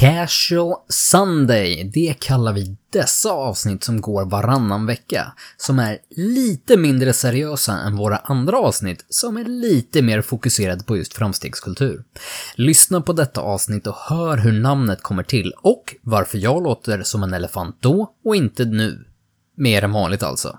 Casual Sunday, det kallar vi dessa avsnitt som går varannan vecka, som är lite mindre seriösa än våra andra avsnitt som är lite mer fokuserade på just framstegskultur. Lyssna på detta avsnitt och hör hur namnet kommer till och varför jag låter som en elefant då och inte nu. Mer än vanligt alltså.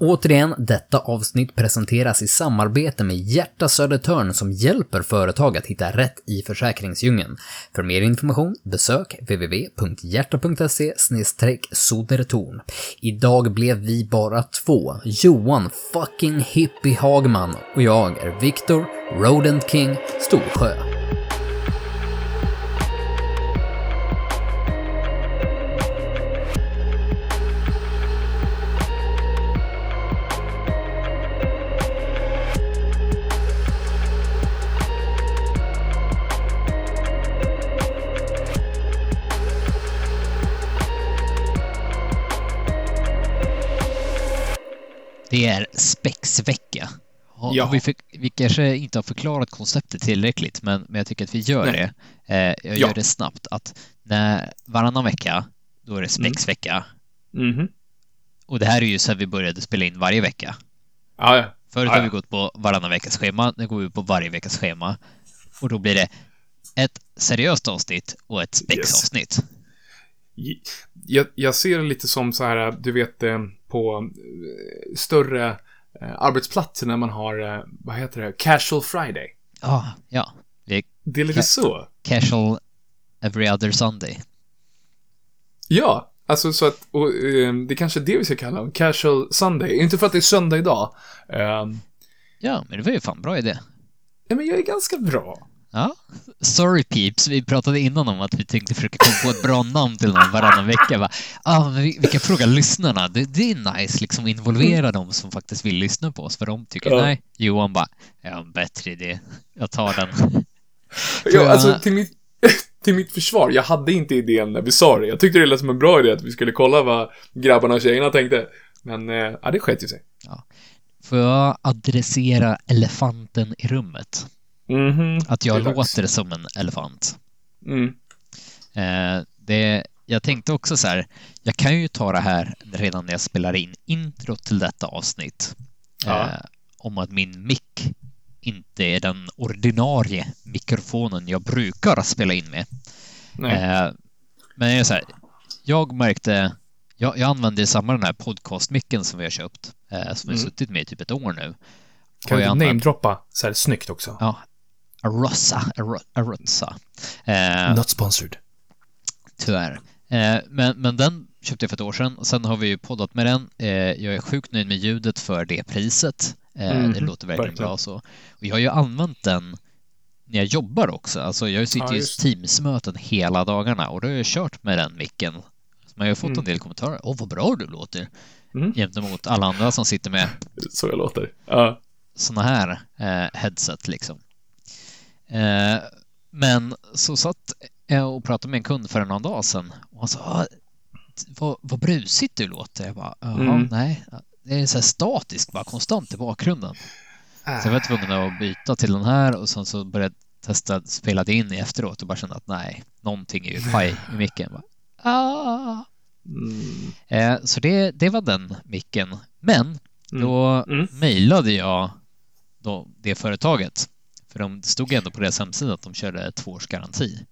Återigen, detta avsnitt presenteras i samarbete med Hjärta Södertörn som hjälper företag att hitta rätt i försäkringsdjungeln. För mer information besök www.hjärta.se sodertorn. Idag blev vi bara två, Johan fucking Hippie Hagman och jag är Viktor Rodent King Storsjö. Det är spexvecka. Ja. Vi, fick, vi kanske inte har förklarat konceptet tillräckligt, men, men jag tycker att vi gör Nej. det. Eh, jag Ja. gör det snabbt. Att när, varannan vecka, då är det spexvecka. Mhm. Och det här är ju så här vi började spela in varje vecka. Ja, ja. Förut har vi gått på varannan veckas schema, nu går vi på varje veckas schema. Och då blir det ett seriöst avsnitt och ett spexavsnitt. Jag, jag ser det lite som så här, du vet, eh, på eh, större eh, arbetsplatser när man har, eh, vad heter det, casual friday. Ah, ja, det är Det är lite så. casual every other Sunday. Ja, alltså så att, och, det är kanske är det vi ska kalla en casual sunday. Inte för att det är söndag idag. Eh, Ja, men det var ju fan bra idé. ja, men jag är ganska bra. Ja. Sorry Peeps, vi pratade innan om att vi tänkte försöka komma på ett bra namn till någon varannan vecka. Va? Ah, men vi, vi kan fråga lyssnarna. Det, det är nice, liksom involvera dem som faktiskt vill lyssna på oss. För de tycker Ja. nej. Johan bara, jag har en bättre idé. Jag tar den. Ja, alltså till mitt, till mitt försvar, jag hade inte idén när vi sa det. Jag tyckte det lät som en bra idé att vi skulle kolla vad grabbarna och tjejerna tänkte. Men, eh, ja, det sket ju sig. Får jag adressera elefanten i rummet? Mhm. Att jag Det är dags. låter som en elefant. Mm. Eh, det, jag tänkte också så här, jag kan ju ta det här redan när jag spelar in intro till detta avsnitt. Ja. Eh, om att min mick inte är den ordinarie mikrofonen jag brukar spela in med. Nej. Eh, men jag så här, jag märkte, jag, jag använder samma den här podcastmicken som vi har köpt, eh, som jag har Mm. suttit med i typ ett år nu. Kan du namedroppa så här snyggt också? Ja, Arossa, Aro- Arossa. Eh, Not sponsored. Tyvärr. Eh, men, men den köpte jag för ett år sedan. Sen har vi ju poddat med den. Eh, jag är sjukt nöjd med ljudet för det priset. Eh, Mhm, det låter verkligen verkligen. bra så. Och jag har ju använt den när jag jobbar också. Alltså jag sitter Ja, ju i just. Teams-möten hela dagarna och då har jag kört med den micken. Man har ju fått Mm. en del kommentarer. Åh, vad bra du låter! Mm. Gentemot alla andra som sitter med Så jag låter. Ja. såna här eh, headset liksom. Eh, men så satt jag och pratade med en kund för någon dag sedan och han sa "Ah, vad, vad brusigt du låter. Jag bara, Mm. nej. Det är så här statiskt, bara konstant i bakgrunden. Så jag var tvungen att byta till den här och sen så började jag testa spela det in i efteråt och bara kände att nej, någonting är ju paj i micken. Bara, ah. Mm. eh, så det, det var den micken. Men Mm. då Mm. mejlade jag då det företaget. För de det stod ändå på deras hemsida att de körde två års garanti.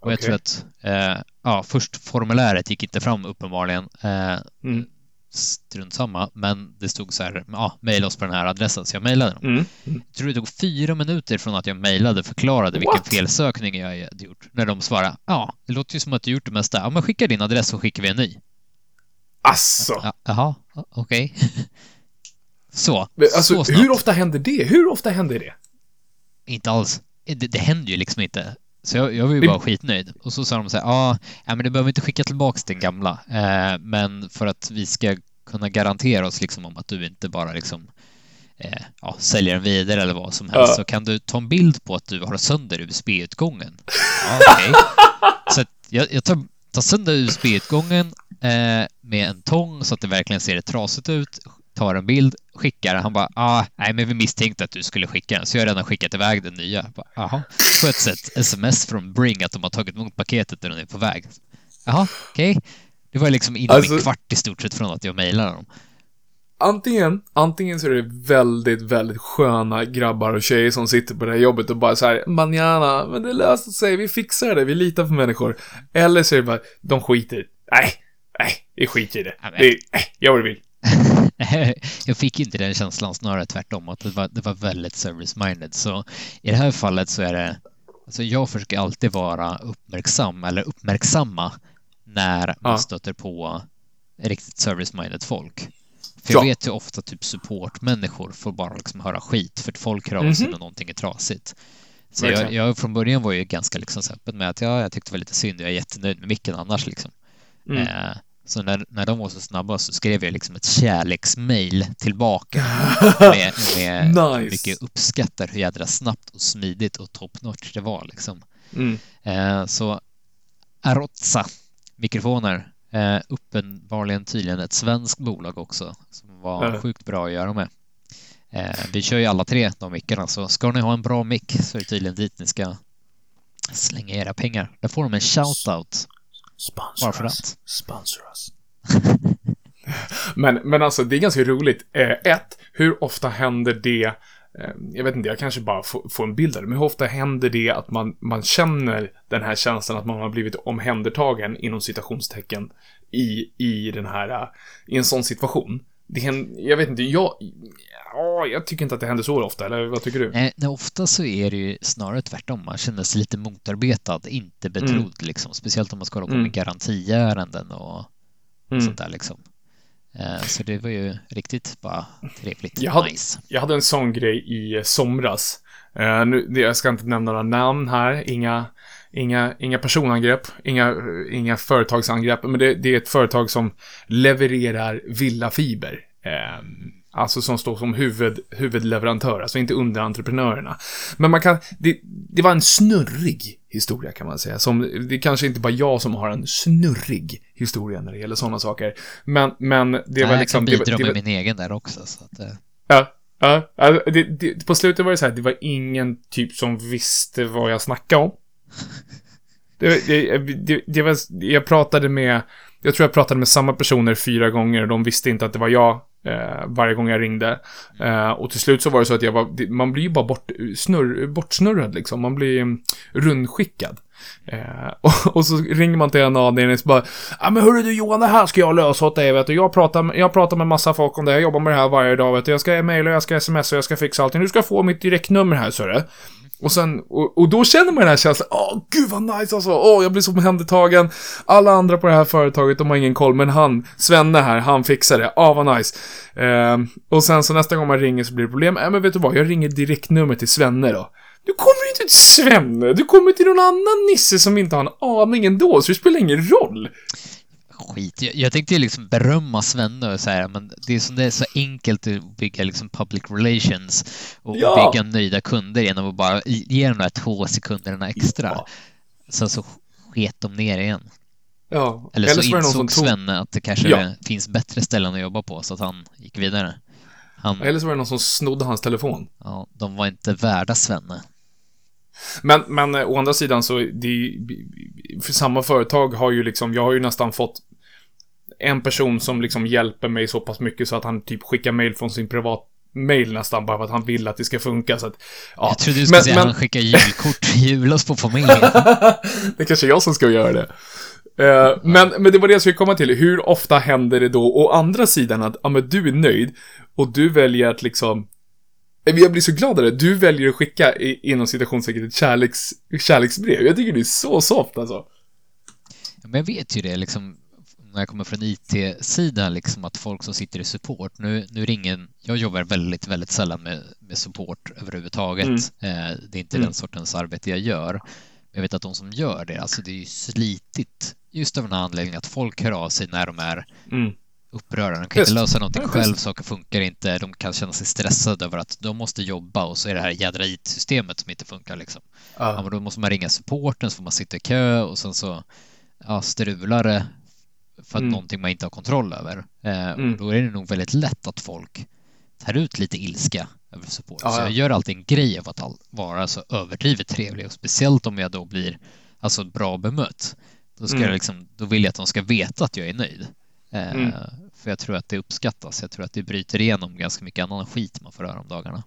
Och jag Okej. tror att, eh, ja, först formuläret gick inte fram uppenbarligen. Eh, Mm. strunt samma, men det stod så här, ja, mejla oss på den här adressen, så jag mejlade dem. Mm. Mm. Jag tror det tog fyra minuter från att jag mejlade och förklarade vilken What? felsökning jag hade gjort. När de svarade, ja, det låter ju som att du gjort det mesta. Ja, men skicka din adress så skickar vi en ny. Asså. Ja, Jaha, okej. så. Men, Alltså, så snabbt. hur ofta händer det? Hur ofta händer det? Inte alls. Det, det händer ju liksom inte. Så jag, jag var ju bara skitnöjd. Och så sa de så här, ja, ja men du behöver inte skicka tillbaks den gamla. Eh, men för att vi ska kunna garantera oss liksom om att du inte bara liksom eh, ja, säljer den vidare eller vad som helst Ja. så kan du ta en bild på att du har sönder USB-utgången. Ja, okej. så jag, jag tar, tar sönder USB-utgången eh, med en tång så att det verkligen ser trasigt ut. Tar en bild, skickar, han bara ah, nej men vi misstänkte att du skulle skicka den, så jag har redan skickat iväg den nya. Jaha, sköts ett sms från Bring att de har tagit emot paketet när den är på väg. Jaha, okej. Okay. Det var liksom inom alltså, en kvart i stort sett från att jag mejlade dem. Antingen, antingen så är det väldigt, väldigt sköna grabbar och tjejer som sitter på det här jobbet och bara så här, manjana, men det löser sig, vi fixar det, vi litar på människor. Eller så är det bara, de skiter Nej, nej, vi skiter i det. det nej, gör vad du vill. jag fick inte den känslan, snarare tvärtom, att det var, det var väldigt service-minded. Så i det här fallet så är det, alltså jag försöker alltid vara uppmärksam, eller uppmärksamma, när man ja. stöter på riktigt service-minded folk. För jag ja. vet ju ofta typ supportmänniskor får bara liksom höra skit för att folk hör av sig när någonting är trasigt. Så jag, jag, från början var ju ganska liksom öppen med att ja, jag tyckte det var lite synd, jag är jättenöjd med micken annars liksom. Mm. Eh, så när, när de var så snabba så skrev jag liksom ett kärleksmail tillbaka med, med nice. mycket uppskattar hur jädra snabbt och smidigt och top notch det var liksom. Mm. Eh, så Arotsa mikrofoner, eh, uppenbarligen tydligen ett svenskt bolag också som var mm. sjukt bra att göra med. Eh, vi kör ju alla tre de mickarna så ska ni ha en bra mick så är det tydligen dit ni ska slänga era pengar. Där får de en shout-out Sponsor Varför us. Sponsor us. men, men alltså, det är ganska roligt. Eh, ett, hur ofta händer det eh, jag vet inte, jag kanske bara får, en bild av det, men hur ofta händer det att man, man känner den här känslan att man har blivit omhändertagen inom citationstecken i, i den här, eh, i en sån situation? Det händer, jag vet inte, jag, ja, jag tycker inte att det händer så ofta, eller vad tycker du? Nej, ofta så är det ju snarare tvärtom. Man känner sig lite motarbetad, inte betrodd mm. liksom. Speciellt om man ska hålla på med mm. garantiärenden och mm. sånt där liksom. Eh, så det var ju riktigt bara trevligt. Jag hade, nice. jag hade en sån grej i somras. Uh, nu, jag ska inte nämna några namn här, inga, inga, inga personangrepp, inga, inga företagsangrepp, men det, det är ett företag som levererar villafiber. Uh, Alltså som står som huvud, huvudleverantör, alltså inte underentreprenörerna. Men man kan, det, det var en snurrig historia kan man säga. Som, det är kanske inte bara jag som har en snurrig historia när det gäller sådana saker. Men, men det Nej, var liksom... Jag kan bidra det, det, med min egen där också. Så att, uh... Ja, ja. Det, det, på slutet var det så här, det var ingen typ som visste vad jag snackade om. Det, det, det, var, jag pratade med, jag tror jag pratade med samma personer fyra gånger och de visste inte att det var jag eh, varje gång jag ringde. Eh, och till slut så var det så att jag var, man blir ju bara bort, snurr, bortsnurrad liksom. Man blir mm, rundskickad. Eh, och, och, så ringer man till en avdelning och så bara Ja men hörru du Johan, det här ska jag lösa åt dig vet du. Jag pratar, jag pratar med massa folk om det jag jobbar med det här varje dag vet du. Jag ska mejla, jag ska smsa, jag ska fixa allting. Du ska få mitt direktnummer här så du. Och sen, och, och, då känner man den här känslan, åh gud vad nice alltså, åh jag blir så omhändertagen. Alla andra på det här företaget, de har ingen koll, men han, Svenne här, han fixar det, åh vad nice. Eh, och sen så nästa gång man ringer så blir det problem, äh, men vet du vad, jag ringer direktnummer till Svenne då. Du kommer ju inte till Svenne, du kommer till någon annan nisse som inte har en aning ändå, så det spelar ingen roll skit. Jag, jag tänkte liksom berömma Svenne och säga men det är, som det är så enkelt att bygga liksom public relations och ja. bygga nöjda kunder genom att bara ge dem de där två sekunderna extra. Ja. Sen så sket de ner igen. Ja. Eller, Eller så, så insåg Svenne att det kanske ja. finns bättre ställen att jobba på så att han gick vidare. Han... Eller så var det någon som snodde hans telefon. Ja, de var inte värda Svenne. Men, men å andra sidan så, det, för samma företag har ju liksom, jag har ju nästan fått en person som liksom hjälper mig så pass mycket så att han typ skickar mail från sin privat mail nästan bara för att han vill att det ska funka så att, ja. Jag trodde du skulle men, säga men... han skickar julkort till julas på familjen. det är kanske jag som ska göra det. Uh, men, men det var det jag skulle komma till. Hur ofta händer det då å andra sidan att, ja men du är nöjd och du väljer att liksom jag blir så glad av det. Du väljer att skicka inom citationstecken ett kärleks, kärleksbrev. Jag tycker det är så soft alltså. Ja, men jag vet ju det liksom när jag kommer från IT-sidan, liksom att folk som sitter i support, nu, nu ringer, jag jobbar väldigt, väldigt sällan med, med support överhuvudtaget. Mm. Eh, det är inte mm. den sortens arbete jag gör. Jag vet att de som gör det, alltså det är ju slitigt just av den här anledningen att folk hör av sig när de är mm. upprörda. De kan just. inte lösa någonting ja, själv, saker funkar inte, de kan känna sig stressade över att de måste jobba och så är det här jädra IT-systemet som inte funkar liksom. Ja. ja. men då måste man ringa supporten så får man sitta i kö och sen så ja, strular det för att Mm. någonting man inte har kontroll över. Eh, Mm. och då är det nog väldigt lätt att folk tar ut lite ilska över support. Ja, Så ja. jag gör alltid en grej av att vara så överdrivet trevlig och speciellt om jag då blir alltså bra bemött. Då, ska Mm. jag liksom, då vill jag att de ska veta att jag är nöjd. Eh, Mm. För jag tror att det uppskattas. Jag tror att det bryter igenom ganska mycket annan skit man får höra om dagarna.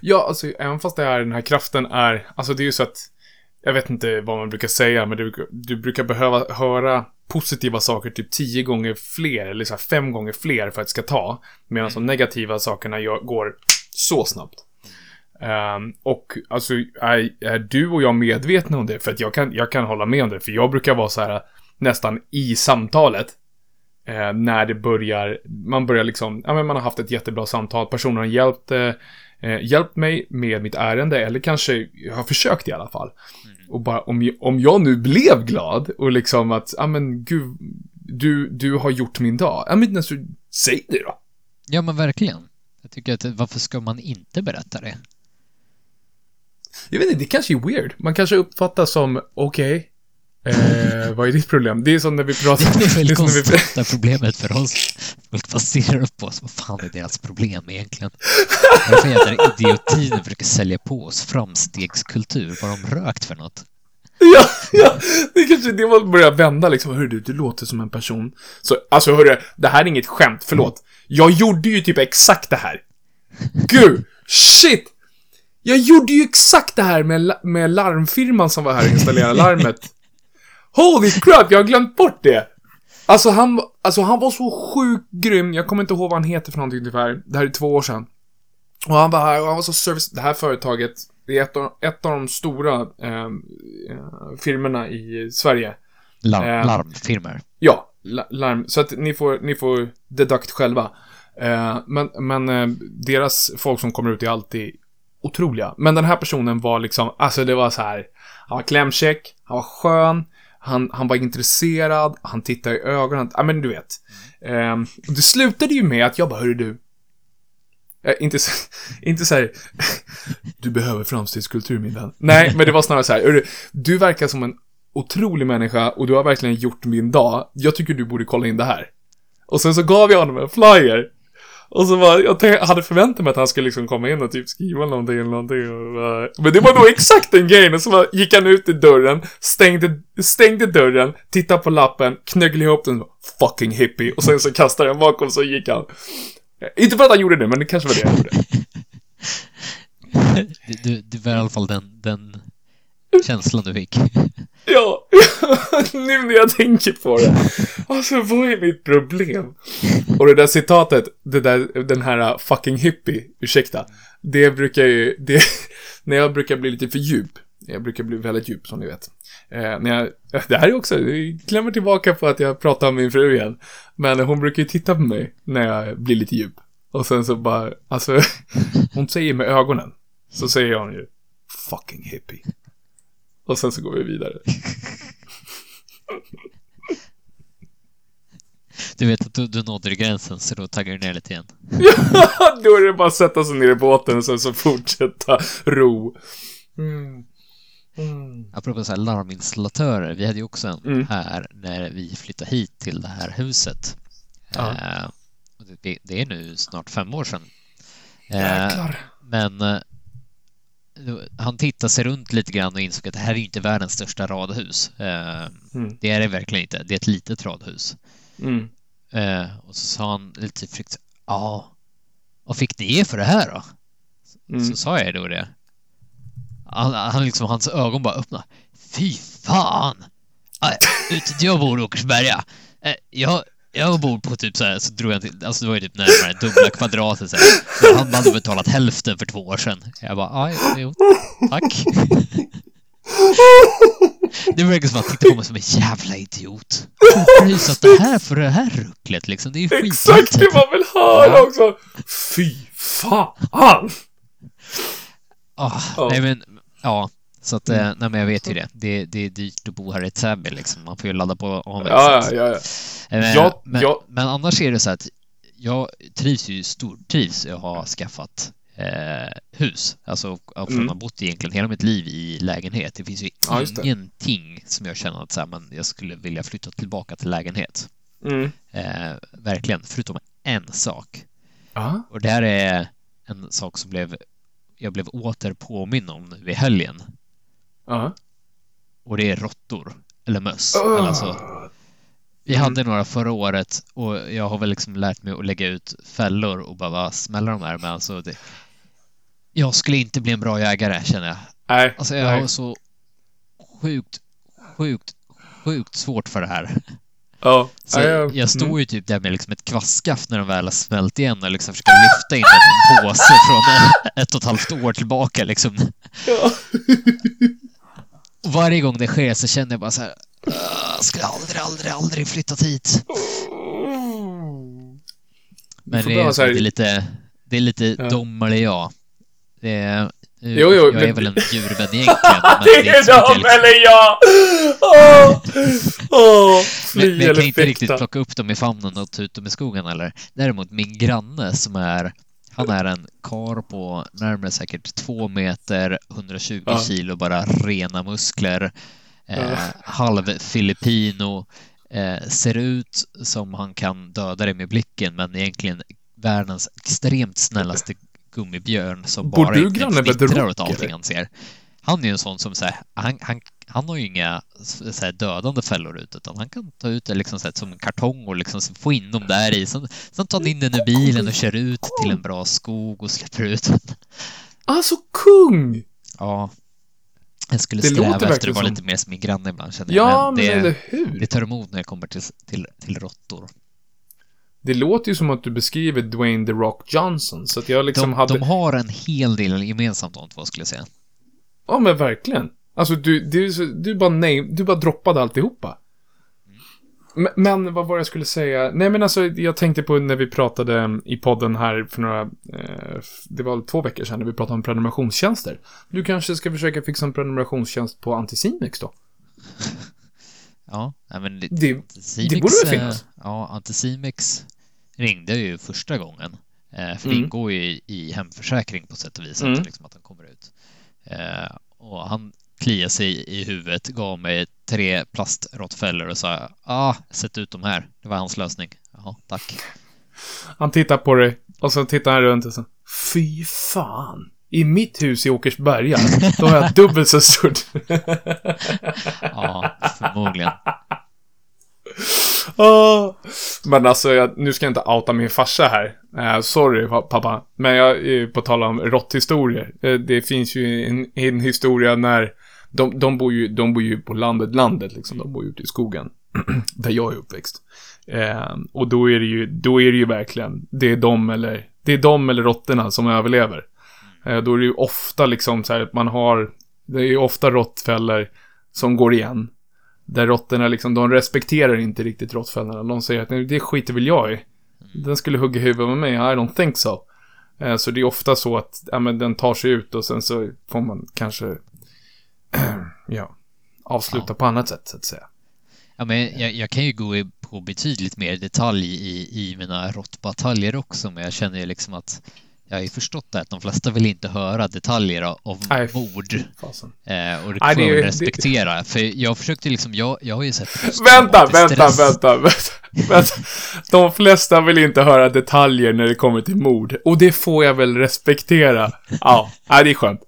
Ja, alltså även fast det är den här kraften är, alltså det är ju så att, jag vet inte vad man brukar säga, men du, du brukar behöva höra positiva saker typ tio gånger fler, eller så här fem gånger fler för att det ska ta. Medan de negativa sakerna gör, går så snabbt. Um, och alltså, är, är du och jag medvetna om det? För att jag kan, jag kan hålla med om det, för jag brukar vara så här nästan i samtalet. Eh, när det börjar, man börjar liksom, ja men man har haft ett jättebra samtal, personen har hjälpt, eh, eh, hjälpt mig med mitt ärende, eller kanske har försökt i alla fall. Och bara, om, jag- om jag nu blev glad och liksom att, ja men gud, du, du har gjort min dag. Ja men alltså, säg det då. Ja, men verkligen. Jag tycker att varför ska man inte berätta det? Jag vet inte, det kanske är weird. Man kanske uppfattas som, okej, eh, vad är ditt problem? Det är som när vi pratar... Det är väl det är när vi, problemet för oss. Folk baserar på oss. Vad fan är deras problem egentligen? Vad är det för jävla idioti de försöker sälja på oss? Framstegskultur. Vad har de rökt för något? ja, ja, det är kanske det man börjar vända liksom. Hörru du, du låter som en person. Så, alltså hörru, det här är inget skämt, förlåt. Jag gjorde ju typ exakt det här. Gud, shit! Jag gjorde ju exakt det här med, med larmfirman som var här och installerade larmet. Holy crap, jag har glömt bort det! Alltså han, alltså han var så sjukt grym, jag kommer inte ihåg vad han heter för någonting ungefär. Det här är två år sedan. Och han var här och han var så service, det här företaget, det är ett av, ett av de stora eh, eh, firmorna i Sverige. Larm, Eh. larmfirmor. Ja, la- larm. Så att ni får, ni får deduct själva. Eh, men men eh, deras folk som kommer ut är alltid otroliga. Men den här personen var liksom, alltså det var så här. Han var klämkäck, han var skön, han, han var intresserad, han tittade i ögonen. Ja, men du vet. Eh, och det slutade ju med att jag bara, hörru du. Eh, inte så, inte så här, du behöver framstegskultur min vän. Nej, men det var snarare så här, hörru, du verkar som en otrolig människa och du har verkligen gjort min dag. Jag tycker du borde kolla in det här. Och sen så gav jag honom en flyer. Och så var, jag hade förväntat mig att han skulle liksom komma in och typ skriva någonting eller någonting. Och, bara- men det var då exakt den grejen. Och så var, gick han ut i dörren, stängde, stängde dörren, tittade på lappen, knögglade ihop den och bara, fucking hippie. Och sen så kastade han bakom så gick han. Inte för att han gjorde det, men det kanske var det han gjorde. Du, du, du var i alla fall den, den känslan du fick. Ja, nu när jag tänker på det. Alltså, vad är mitt problem? Och det där citatet, det där, den här äh, fucking hippie, ursäkta. Det brukar ju, det, när jag brukar bli lite för djup. Jag brukar bli väldigt djup, som ni vet. Eh, när jag, det här är också, jag klämmer tillbaka på att jag pratar om min fru igen. Men hon brukar ju titta på mig när jag blir lite djup. Och sen så bara, alltså, hon säger med ögonen. Så säger hon ju, fucking hippie. Och sen så går vi vidare. Du vet att du, du nådde gränsen så då taggar du ner lite igen. Ja, då är det bara att sätta sig ner i båten och sen så fortsätta ro. Mm. Mm. Apropå så här larminstallatörer, vi hade ju också en Mm. här när vi flyttade hit till det här huset. Ja. Eh, det, det är nu snart fem år sedan. Eh, Jäklar. men eh, han tittade sig runt lite grann och insåg att det här är ju inte världens största radhus. Eh, Mm. det är det verkligen inte. Det är ett litet radhus. Mm. Eh, och så sa han lite frykt, ja, vad fick ni ge för det här då? Mm. Så sa jag då det. Han, han liksom, hans ögon bara öppnade. Fy fan! Äh, Ute där jag bor i Åkersberga. Eh, Jag, jag bor på typ så här, så drog jag till, alltså det var ju typ närmare dubbla kvadratet så här. Så han hade betalat hälften för två år sedan. Jag bara, ja, jo, tack. Det verkar som att han tittade på mig som en jävla idiot. Varför har du satt det här för det här rucklet liksom? Det är ju Exakt det man vill höra Ja. också. Fy fan! Ah, Ja. Nej men, ja. Så att, eh, nej men jag vet ju det. det. Det är dyrt att bo här i Täby liksom. Man får ju ladda på omvänt Ja, ja, ja. Eh, Jag- men, jag- men annars är det så att jag trivs ju stortrivs att ha skaffat eh, hus. Alltså från Mm. att ha bott egentligen hela mitt liv i lägenhet. Det finns ju Ja, ingenting som jag känner att så här, men jag skulle vilja flytta tillbaka till lägenhet. Mm. Eh, verkligen, förutom en sak. Ja. Och det här är en sak som blev, jag blev åter påminn om nu i helgen. Ja. Och det är råttor. Eller möss. Eller alltså, vi Mm. hade några förra året och jag har väl liksom lärt mig att lägga ut fällor och bara, bara smälla dem här. Men alltså, det, jag skulle inte bli en bra jägare känner jag. Nej. Alltså jag nej. har så sjukt, sjukt, sjukt svårt för det här. Ja. Så Ja, ja. jag står Mm. ju typ där med liksom ett kvastskaft när de väl har smält igen och liksom försöker lyfta in en påse från ett och ett halvt år tillbaka liksom. Ja. Och varje gång det sker så känner jag bara så här. "Åh, Jag skulle aldrig, aldrig, aldrig flyttat hit. Men det är, det är lite, det är lite Ja. dom eller jag. Det är, Jo, jo, jag är men- väl en djurvän egentligen. men Det är så att jag de liksom- eller jag! Åh! Åh! Men, Fly men jag kan inte riktigt plocka upp dem i famnen och ta ut dem i skogen eller. Däremot min granne som är, han är en kar på närmare säkert två meter, 120 Ja. kilo, bara rena muskler, eh, Ja. halv filippino, eh, ser ut som han kan döda dig med blicken men egentligen världens extremt snällaste gummibjörn som Bor bara du granne med The åt allting han ser. Han är ju en sån som säger, han, han, han har ju inga så här, dödande fällor ut utan han kan ta ut det liksom så här, som en kartong och liksom få in dem där i. Sen, sen tar han in den i bilen och kör ut till en bra skog och släpper ut den. Alltså kung! Ja. Jag skulle Det sträva efter att vara som- lite mer som min granne ibland känner jag. Ja, men det, eller hur? det tar emot när jag kommer till, till, till råttor. Det låter ju som att du beskriver Dwayne The Rock Johnson, så att jag liksom De, hade... de har en hel del gemensamt de två skulle jag säga. Ja, men verkligen. Alltså, du, du, du bara nej, du bara droppade alltihopa. Men, men vad var det jag skulle säga? Nej, men alltså, jag tänkte på när vi pratade i podden här för några, eh, det var två veckor sedan, när vi pratade om prenumerationstjänster. Du kanske ska försöka fixa en prenumerationstjänst på Anticimex då? Ja, men det, Det, Anticimex, det borde väl eh, finnas? Ja, Anticimex ringde ju första gången. Eh, för det Mm. ingår ju i, hemförsäkring på sätt och vis, Mm. liksom, att den kommer ut. Och han kliade sig i huvudet, gav mig tre plastrottfällor och sa ah, sätt ut dem här. Det var hans lösning. Jaha, tack. Han tittar på dig och så tittar han runt och så Fy fan! I mitt hus i Åkersberga, då har jag dubbelt så stort. Ja, förmodligen. Ah. Men alltså, jag, nu ska jag inte outa min farsa här. Uh, sorry pappa. Men jag, eh, på tal om råtthistorier. Eh, det finns ju en, en historia när de, de, bor ju, de bor ju på landet, landet liksom. De bor ju ute i skogen. där jag är uppväxt. Eh, och då är det ju, då är det ju verkligen, det är de eller, det är de eller råttorna som överlever. Eh, då är det ju ofta liksom så här att man har, det är ju ofta råttfällor som går igen. Där råttorna liksom, de respekterar inte riktigt råttfällorna. De säger att "Nej, det skiter väl jag i. Den skulle hugga huvudet med mig, I don't think so. Eh, Så det är ofta så att, ja men den tar sig ut och sen så får man kanske, ja, avsluta Ja. på annat sätt så att säga. Ja, men jag, jag kan ju gå på betydligt mer detalj i, i mina råttbataljer också, men jag känner ju liksom att jag har ju förstått det att de flesta vill inte höra detaljer av- Nej. mord. Eh, och det får jag väl det- respektera. För jag försökte liksom, jag, jag har ju sett Vänta, vänta, vänta, vänta, vänta. De flesta vill inte höra detaljer när det kommer till mord. Och det får jag väl respektera. Ja, nej, det är skönt.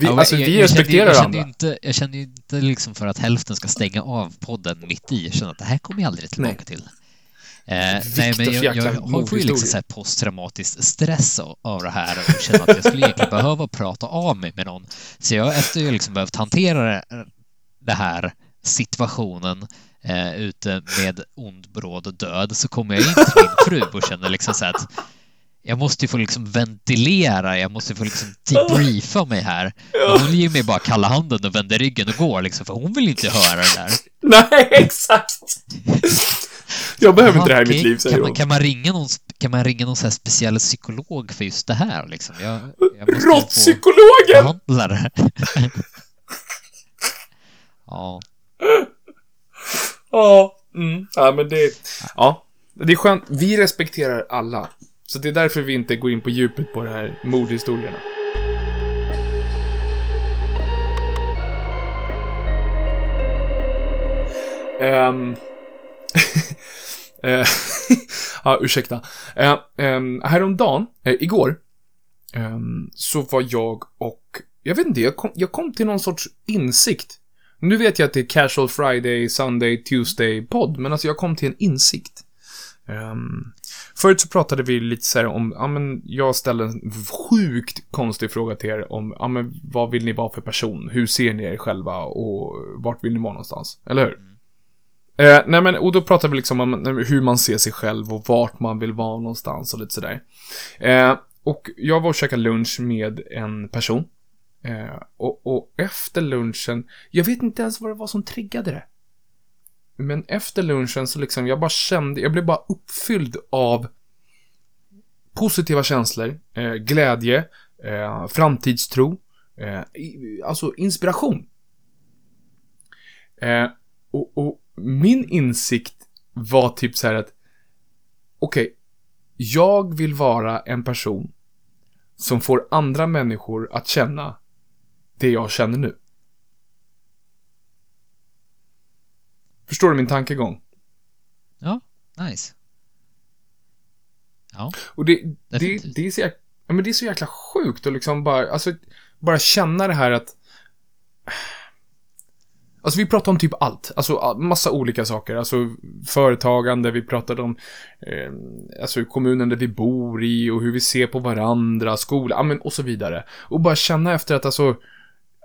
Vi, Ja, alltså, jag- vi jag respekterar jag kände varandra. Inte, jag känner ju inte liksom för att hälften ska stänga av podden mitt i. Jag känner att det här kommer jag aldrig tillbaka Nej. till. Eh, nej, men jag, jag, får ju liksom så här posttraumatisk stress av, det här och känner att jag skulle egentligen behöva prata av mig med någon. Så jag, efter jag liksom behövt hantera det, här situationen eh, ute med ond, bråd och död så kommer jag in till min fru och känner liksom så att jag måste ju få liksom ventilera, jag måste få liksom debriefa mig här. Och hon ger mig bara kalla handen och vänder ryggen och går liksom, för hon vill inte höra det där. Nej, exakt. Jag behöver inte det här i Okej, mitt liv, säger kan man, hon. kan man ringa någon, kan man ringa någon så här speciell psykolog för just det här liksom? Jag, jag Råttpsykologen! Ja, Ja, mm. ja, men det... Ja, det är skönt. Vi respekterar alla. Så det är därför vi inte går in på djupet på de här mordhistorierna. Um, Eh, ja, ursäkta. Eh, eh, häromdagen, eh, igår, eh, så var jag och, jag vet inte, jag kom, jag kom till någon sorts insikt. Nu vet jag att det är Casual Friday, Sunday, Tuesday-podd, men alltså jag kom till en insikt. Um, förut så pratade vi lite så här om, ja men jag ställde en sjukt konstig fråga till er om, ja men vad vill ni vara för person? Hur ser ni er själva och vart vill ni vara någonstans? Eller hur? Eh, nej men, och då pratar vi liksom om hur man ser sig själv och vart man vill vara någonstans och lite sådär. Eh, och jag var och käkade lunch med en person. Eh, och, och, efter lunchen, jag vet inte ens vad det var som triggade det. Men efter lunchen så liksom, jag bara kände, jag blev bara uppfylld av positiva känslor, eh, glädje, eh, framtidstro, eh, alltså inspiration. Eh, och, och min insikt var typ så här att okej, okay, jag vill vara en person som får andra människor att känna det jag känner nu. Förstår du min tankegång? Ja, nice. Ja. Och det, det, det, är så jäkla, ja, men det är så jäkla sjukt att liksom bara, alltså, bara känna det här att Alltså vi pratade om typ allt. Alltså massa olika saker. Alltså företagande, vi pratade om eh, alltså kommunen där vi bor i och hur vi ser på varandra, skola, ja, men och så vidare. Och bara känna efter att alltså,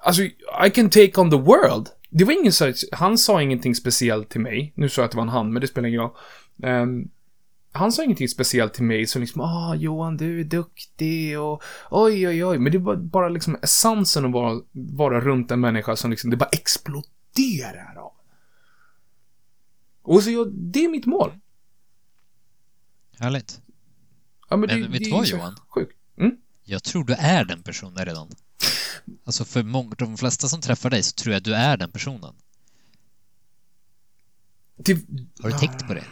alltså I can take on the world. Det var ingen så han sa ingenting speciellt till mig. Nu sa jag att det var en han, men det spelar ingen roll. Um, han sa ingenting speciellt till mig som liksom, ah Johan du är duktig och oj oj oj. Men det var bara liksom essensen att vara, vara runt en människa som liksom, det bara exploderade exploderar av. Och så jag, det är mitt mål. Härligt. Ja, men, men det, vet du vad Johan? Sjukt. Mm? Jag tror du är den personen redan. Alltså för många, de flesta som träffar dig så tror jag att du är den personen. Det... Har du tänkt på det?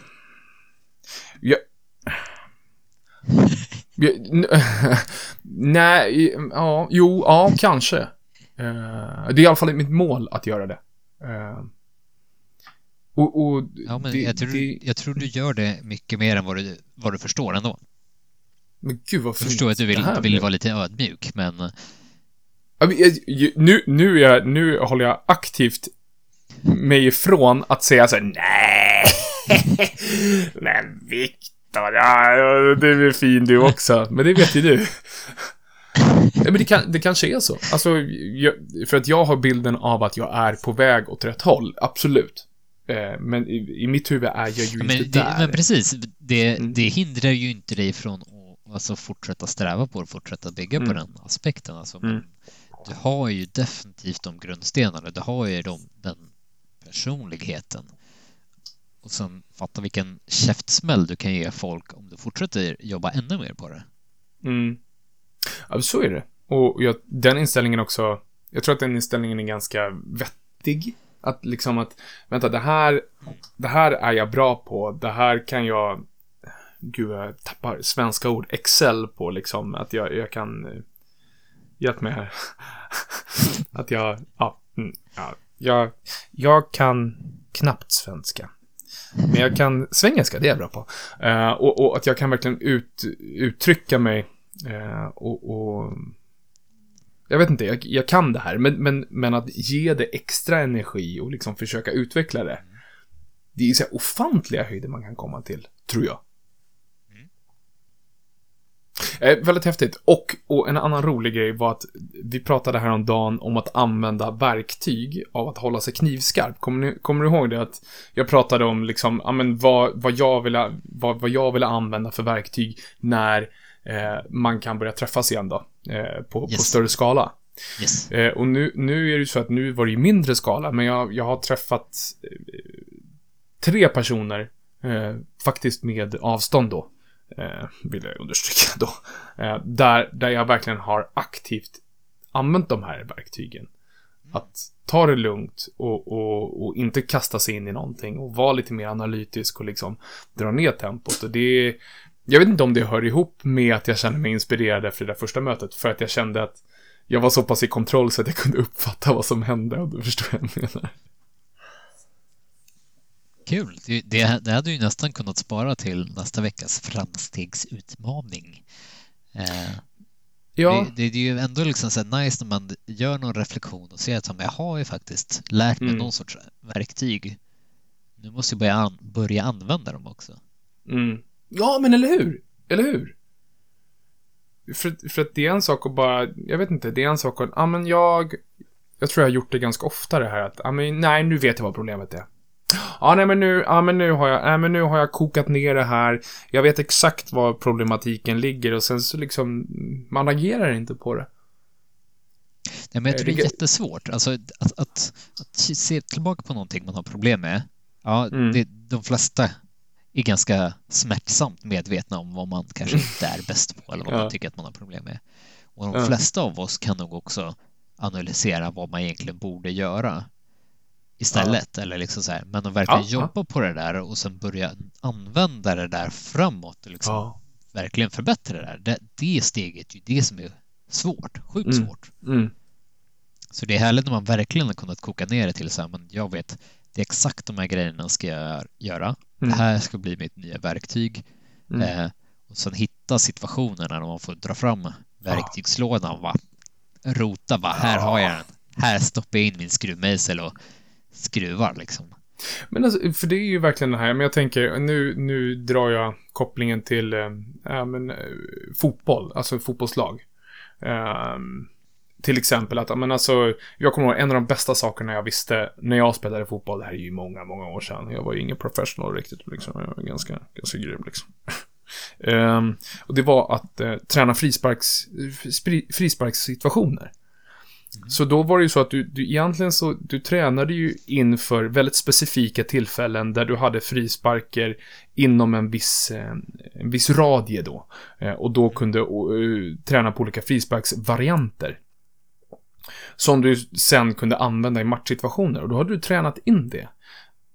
Ja. Nej, ja, jo, ja, kanske. Uh, det är i alla fall mitt mål att göra det. Uh, och, och ja, men det, jag, tror, det... jag tror du gör det mycket mer än vad du, vad du förstår ändå. Men gud vad fint Jag förstår att du vill, vill vara lite ödmjuk, men... Nu, nu, är jag, nu håller jag aktivt mig ifrån att säga så här, nej, men Viktor, ja, du är fin du också, men det vet ju du. Ja, men det, kan, det kanske är så. Alltså, jag, för att jag har bilden av att jag är på väg åt rätt håll, absolut. Eh, men i, i, mitt huvud är jag ju men inte det, där. Men precis, det, mm. det hindrar ju inte dig från att alltså, fortsätta sträva på det, fortsätta bygga mm. på den aspekten. Alltså, mm. Du har ju definitivt de grundstenarna, du har ju de, den personligheten. Och sen fatta vilken käftsmäll du kan ge folk om du fortsätter jobba ännu mer på det. Mm. Ja, så är det. Och jag, den inställningen också, jag tror att den inställningen är ganska vettig. Att liksom att, vänta, det här, det här är jag bra på, det här kan jag, gud jag tappar svenska ord, excel på liksom, att jag, jag kan, eh, hjälp mig här. att jag, ja, mm, ja, jag, jag kan knappt svenska. Men jag kan svengelska, det är jag bra på. Uh, och, och, att jag kan verkligen ut, uttrycka mig uh, och, och jag vet inte, jag, jag, kan det här, men, men, men att ge det extra energi och liksom försöka utveckla det. Det är så här ofantliga höjder man kan komma till, tror jag. Mm. Eh, väldigt häftigt. Och, och en annan rolig grej var att vi pratade häromdagen om att använda verktyg av att hålla sig knivskarp. Kommer ni, kommer du ihåg det? Att jag pratade om liksom, ja men vad, vad jag ville, vad, vad jag ville använda för verktyg när eh, man kan börja träffas igen då. Eh, på, yes. på större skala. Yes. Eh, och nu, nu är det ju så att nu var det ju mindre skala, men jag, jag har träffat eh, tre personer, eh, faktiskt med avstånd då, eh, vill jag understryka då, där, där jag verkligen har aktivt använt de här verktygen. Mm. Att ta det lugnt och, och, och, inte kasta sig in i någonting och vara lite mer analytisk och liksom dra ner tempot. Och det, jag vet inte om det hör ihop med att jag kände mig inspirerad efter det där första mötet, för att jag kände att jag var så pass i kontroll så att jag kunde uppfatta vad som hände, och du förstår vad jag menar. Kul! Det, det, det hade ju nästan kunnat spara till nästa veckas framstegsutmaning. Eh, Ja, det, det, är ju ändå liksom så nice när man gör någon reflektion och ser att jag har ju faktiskt lärt mig Mm. någon sorts verktyg. Nu måste jag börja, an, börja använda dem också. mm. Ja men eller hur? Eller hur? För, för att det är en sak att bara, jag vet inte, det är en sak att, ja men jag, jag tror jag har gjort det ganska ofta det här att, ja men nej, nu vet jag vad problemet är. Ja, nej men nu, ja men nu har jag, nej men nu har jag kokat ner det här. Jag vet exakt var problematiken ligger och sen så liksom, man agerar inte på det. Nej, men jag tror det är det- jättesvårt. Alltså, att, att, att se tillbaka på någonting man har problem med. Ja, Mm. det, de flesta är ganska smärtsamt medvetna om vad man kanske inte är bäst på eller vad Ja. man tycker att man har problem med. Och de Ja. flesta av oss kan nog också analysera vad man egentligen borde göra istället. Eller liksom så här, men att verkligen Ja, ja. jobba på det där och sen börja använda det där framåt och liksom verkligen förbättra det där. Det, det steget är ju det som är svårt, sjukt Mm. svårt. Mm. Så det är härligt när man verkligen har kunnat koka ner det till så här, men jag vet, det är exakt de här grejerna ska jag göra. Mm. Det här ska bli mitt nya verktyg. Mm. Eh, och sen hitta situationerna när man får dra fram verktygslådan bara rota, bara här har jag den. Här stoppar jag in min skruvmejsel och skruvar liksom. Men alltså, för det är ju verkligen det här, men jag tänker, nu, nu drar jag kopplingen till, ja, men, eh, fotboll, alltså fotbollslag. Ehm, till exempel att, men alltså, jag kommer ihåg en av de bästa sakerna jag visste när jag spelade fotboll, det här är ju många, många år sedan. Jag var ju ingen professional riktigt, liksom. Jag var ganska, ganska grym, liksom. Ehm, och det var att eh, träna frisparks, fri, frisparkssituationer. Så då var det ju så att du, du egentligen så, du tränade ju inför väldigt specifika tillfällen där du hade frisparker inom en viss, eh, en viss radie då. Eh, och då kunde eh, träna på olika frisparksvarianter. Som du sen kunde använda i matchsituationer och då hade du tränat in det.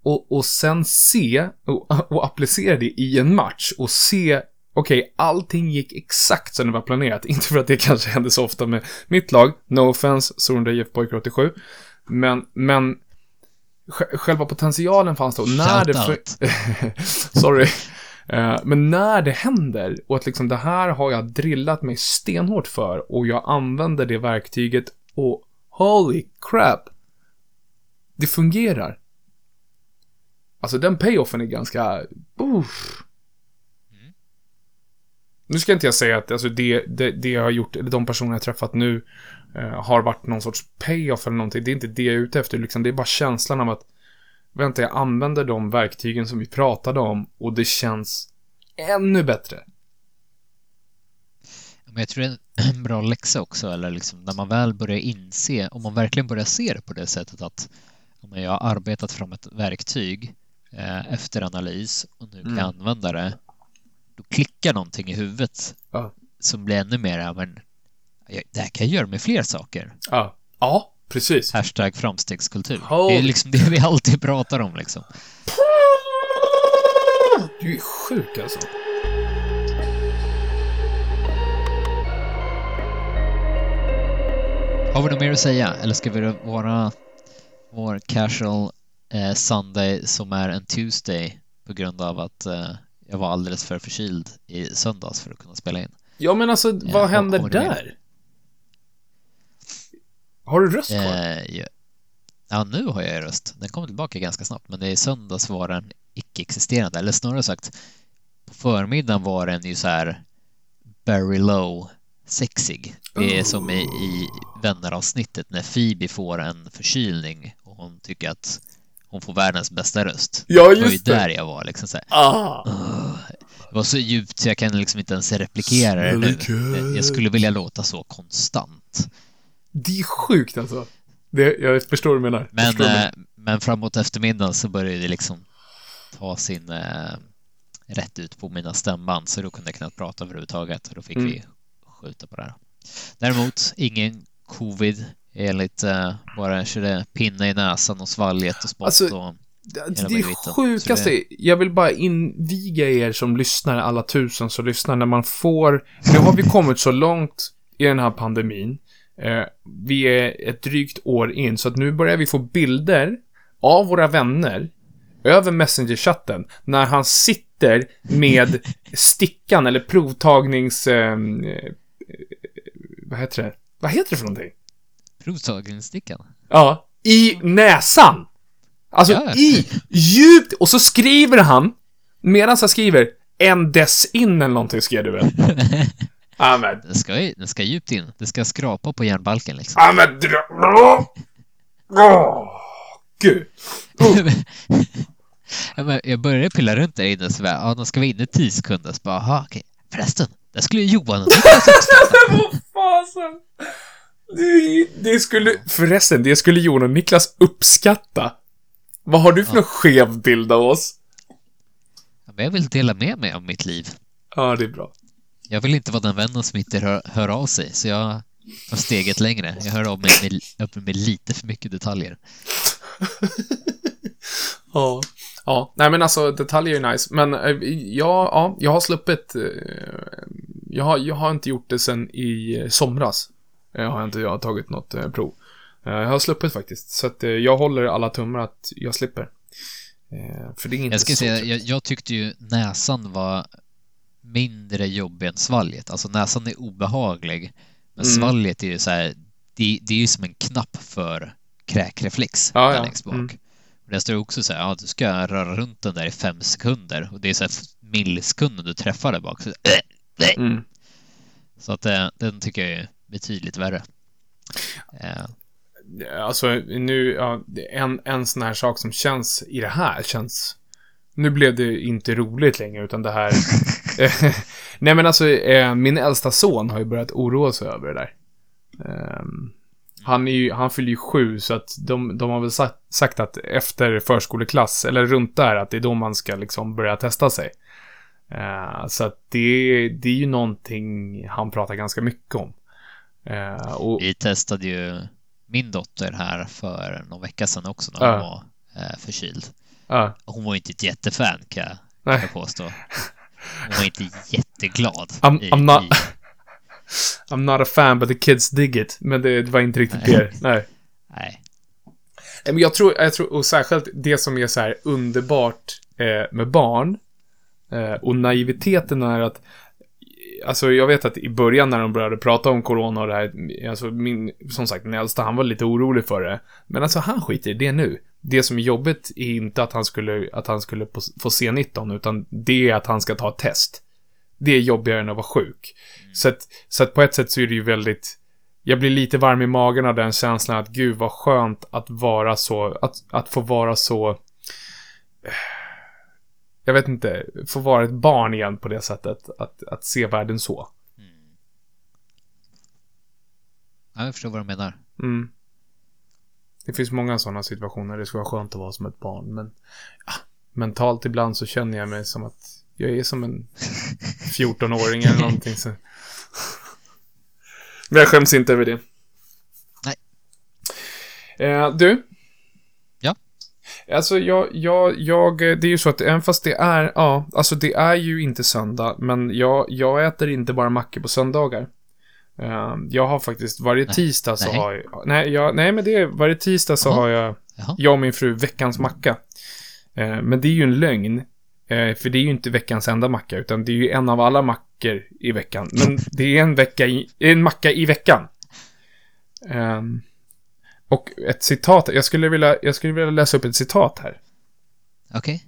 Och, och sen se och, och applicera det i en match och se Okej, allting gick exakt som det var planerat. Inte för att det kanske hände så ofta med mitt lag. No offense, Sorunda IF Pojkar 87. Men, men sj- själva potentialen fanns då. När det för... Sorry. Eh, men när det händer och att liksom det här har jag drillat mig stenhårt för och jag använder det verktyget och holy crap. Det fungerar. Alltså den payoffen är ganska... Uff. Nu ska inte jag säga att alltså, det, det, det jag har gjort, eller de personer jag träffat nu, eh, har varit någon sorts payoff eller någonting. Det är inte det jag är ute efter, liksom. Det är bara känslan av att, vänta, jag använder de verktygen som vi pratade om och det känns ännu bättre. Men jag tror en bra läxa också, eller liksom när man väl börjar inse, om man verkligen börjar se det på det sättet att om jag har arbetat fram ett verktyg eh, efter analys och nu kan jag använda det, då klickar någonting i huvudet Ja. som blir ännu mer, men det här kan jag göra med fler saker. Ja, ja precis. Hashtag framstegskultur. Holy- Det är liksom det vi alltid pratar om liksom. Du är sjuk alltså. Har vi något mer att säga eller ska vi vara vår casual eh, Sunday som är en Tuesday på grund av att eh, jag var alldeles för förkyld i söndags för att kunna spela in. Ja, men alltså, Ja, vad händer kommer det med? där? Har du röst kvar? Eh, ja. ja, nu har jag röst. Den kommer tillbaka ganska snabbt, men i söndags var den icke-existerande, eller snarare sagt på förmiddagen var den ju så här Barry Low sexig. Det är som i, i vänneravsnittet när Phoebe får en förkylning och hon tycker att hon får världens bästa röst. Ja, Det var ju just det. där jag var liksom så här. Ah. Det var så djupt så jag kan liksom inte ens replikera det nu. Jag skulle vilja låta så konstant. Det är sjukt alltså. Det, jag förstår vad du menar. Men, du menar. eh, men framåt eftermiddagen så började det liksom ta sin eh, rätt ut på mina stämband så då kunde jag knappt prata överhuvudtaget och då fick Mm. vi skjuta på det här. Däremot ingen covid enligt eh, bara körde pinne i näsan och svalget och spott Alltså, och Det, sjukaste, det- jag vill bara inviga er som lyssnar, alla tusen som lyssnar, när man får, nu har vi kommit så långt i den här pandemin, eh, vi är ett drygt år in, så att nu börjar vi få bilder av våra vänner över Messenger-chatten när han sitter med stickan eller provtagnings... Eh, vad heter det? Vad heter det för någonting? Provtagningsstickan. Ja, i näsan. Alltså Ja. i, djupt, och så skriver han, medan han skriver, en dess in eller någonting skrev du väl? Ja men, Den ska, den ska djupt in. Det ska skrapa på järnbalken liksom. ja men dra... Åh, Gud. Ja, men jag började pilla runt där inne så bara, ja, de ska vara inne i 10 sekunder. Så bara, aha, okej. Förresten, där skulle Johan också. Vad fasen? Det, det skulle, förresten, det skulle Jon och Niklas uppskatta. Vad har du för Ja. en skev bild av oss? Ja, men jag vill dela med mig av mitt liv. Ja, det är bra. Jag vill inte vara den vännen som inte hör, hör av sig, så jag tar steget längre. Jag hör av mig med, upp med lite för mycket detaljer. Ja. Ja, nej men alltså detaljer är nice. Men eh, ja, ja, jag har sluppit. eh, Jag har, jag har inte gjort det sen i eh, somras. Jag har inte jag har tagit något eh, prov. Eh, Jag har sluppit faktiskt. Så att eh, jag håller alla tummar att jag slipper. Eh, För det är inte Jag ska så säga, jag, jag tyckte ju näsan var mindre jobbig än svalget. Alltså näsan är obehaglig, men Mm. svalget är ju så här, det, det är ju som en knapp för kräkreflex Ja, där ja. längst bak. Mm. Där står det också så här, ja, du ska röra runt den där i fem sekunder och det är så här millisekunder du träffar där bak. Så, Mm. så att eh, den tycker jag är betydligt värre. Eh, Alltså nu, ja, en, en sån här sak som känns i det här känns... Nu blev det inte roligt längre utan det här... Nej men alltså, eh, min äldsta son har ju börjat oroa sig över det där. Ehm, han är ju, han fyller ju sju så att de, de har väl sagt, sagt att efter förskoleklass, eller runt där, att det är då man ska liksom börja testa sig. Eh, så att det, det är ju någonting han pratar ganska mycket om. Eh, och, vi testade ju min dotter här för någon vecka sedan också när hon var eh, förkyld. Hon var inte ett jättefan kan jag, kan jag påstå. Hon var inte jätteglad. I'm- i, I'm not- i, I'm not a fan but the kids dig it. Men det, det var inte riktigt Nej. det. Nej. nej. Nej, Men jag tror, jag tror, och särskilt det som är så här underbart eh, med barn eh, och naiviteten är att Alltså jag vet att i början när de började prata om corona och det här, alltså min, som sagt, den äldsta, han var lite orolig för det. Men alltså han skiter i det nu. Det som är jobbigt är inte att han skulle, att han skulle få C19, utan det är att han ska ta ett test. Det är jobbigare än att vara sjuk. Så att, så att på ett sätt så är det ju väldigt, jag blir lite varm i magen av den känslan att gud vad skönt att vara så, att, att få vara så, jag vet inte, få vara ett barn igen på det sättet, att, att se världen så. Ja, jag förstår vad du menar. Mm. Det finns många sådana situationer, det skulle vara skönt att vara som ett barn, men ja, mentalt ibland så känner jag mig som att jag är som en 14-åring eller någonting så. Men jag skäms inte över det. Nej. Eh, du? Alltså, jag, jag, jag, det är ju så att även fast det är, ja, alltså det är ju inte söndag, men jag, jag äter inte bara mackor på söndagar. Eh, jag har faktiskt, varje tisdag så Nej. har jag, nej, jag, nej men det är, varje tisdag så Jaha. har jag, Jaha. jag och min fru veckans macka. Eh, men det är ju en lögn. Eh, för det är ju inte veckans enda macka, utan det är ju en av alla mackor i veckan. Men det är en, vecka i, en macka i veckan. Ehm, och ett citat, jag skulle, vilja, jag skulle vilja läsa upp ett citat här. Okej.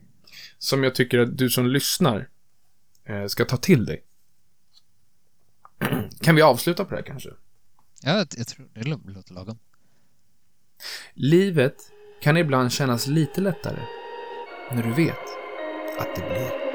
Som jag tycker att du som lyssnar eh, ska ta till dig. kan vi avsluta på det här kanske? Ja, jag, tror det lå- låter lagom. Livet kan ibland kännas lite lättare när du vet att det blir.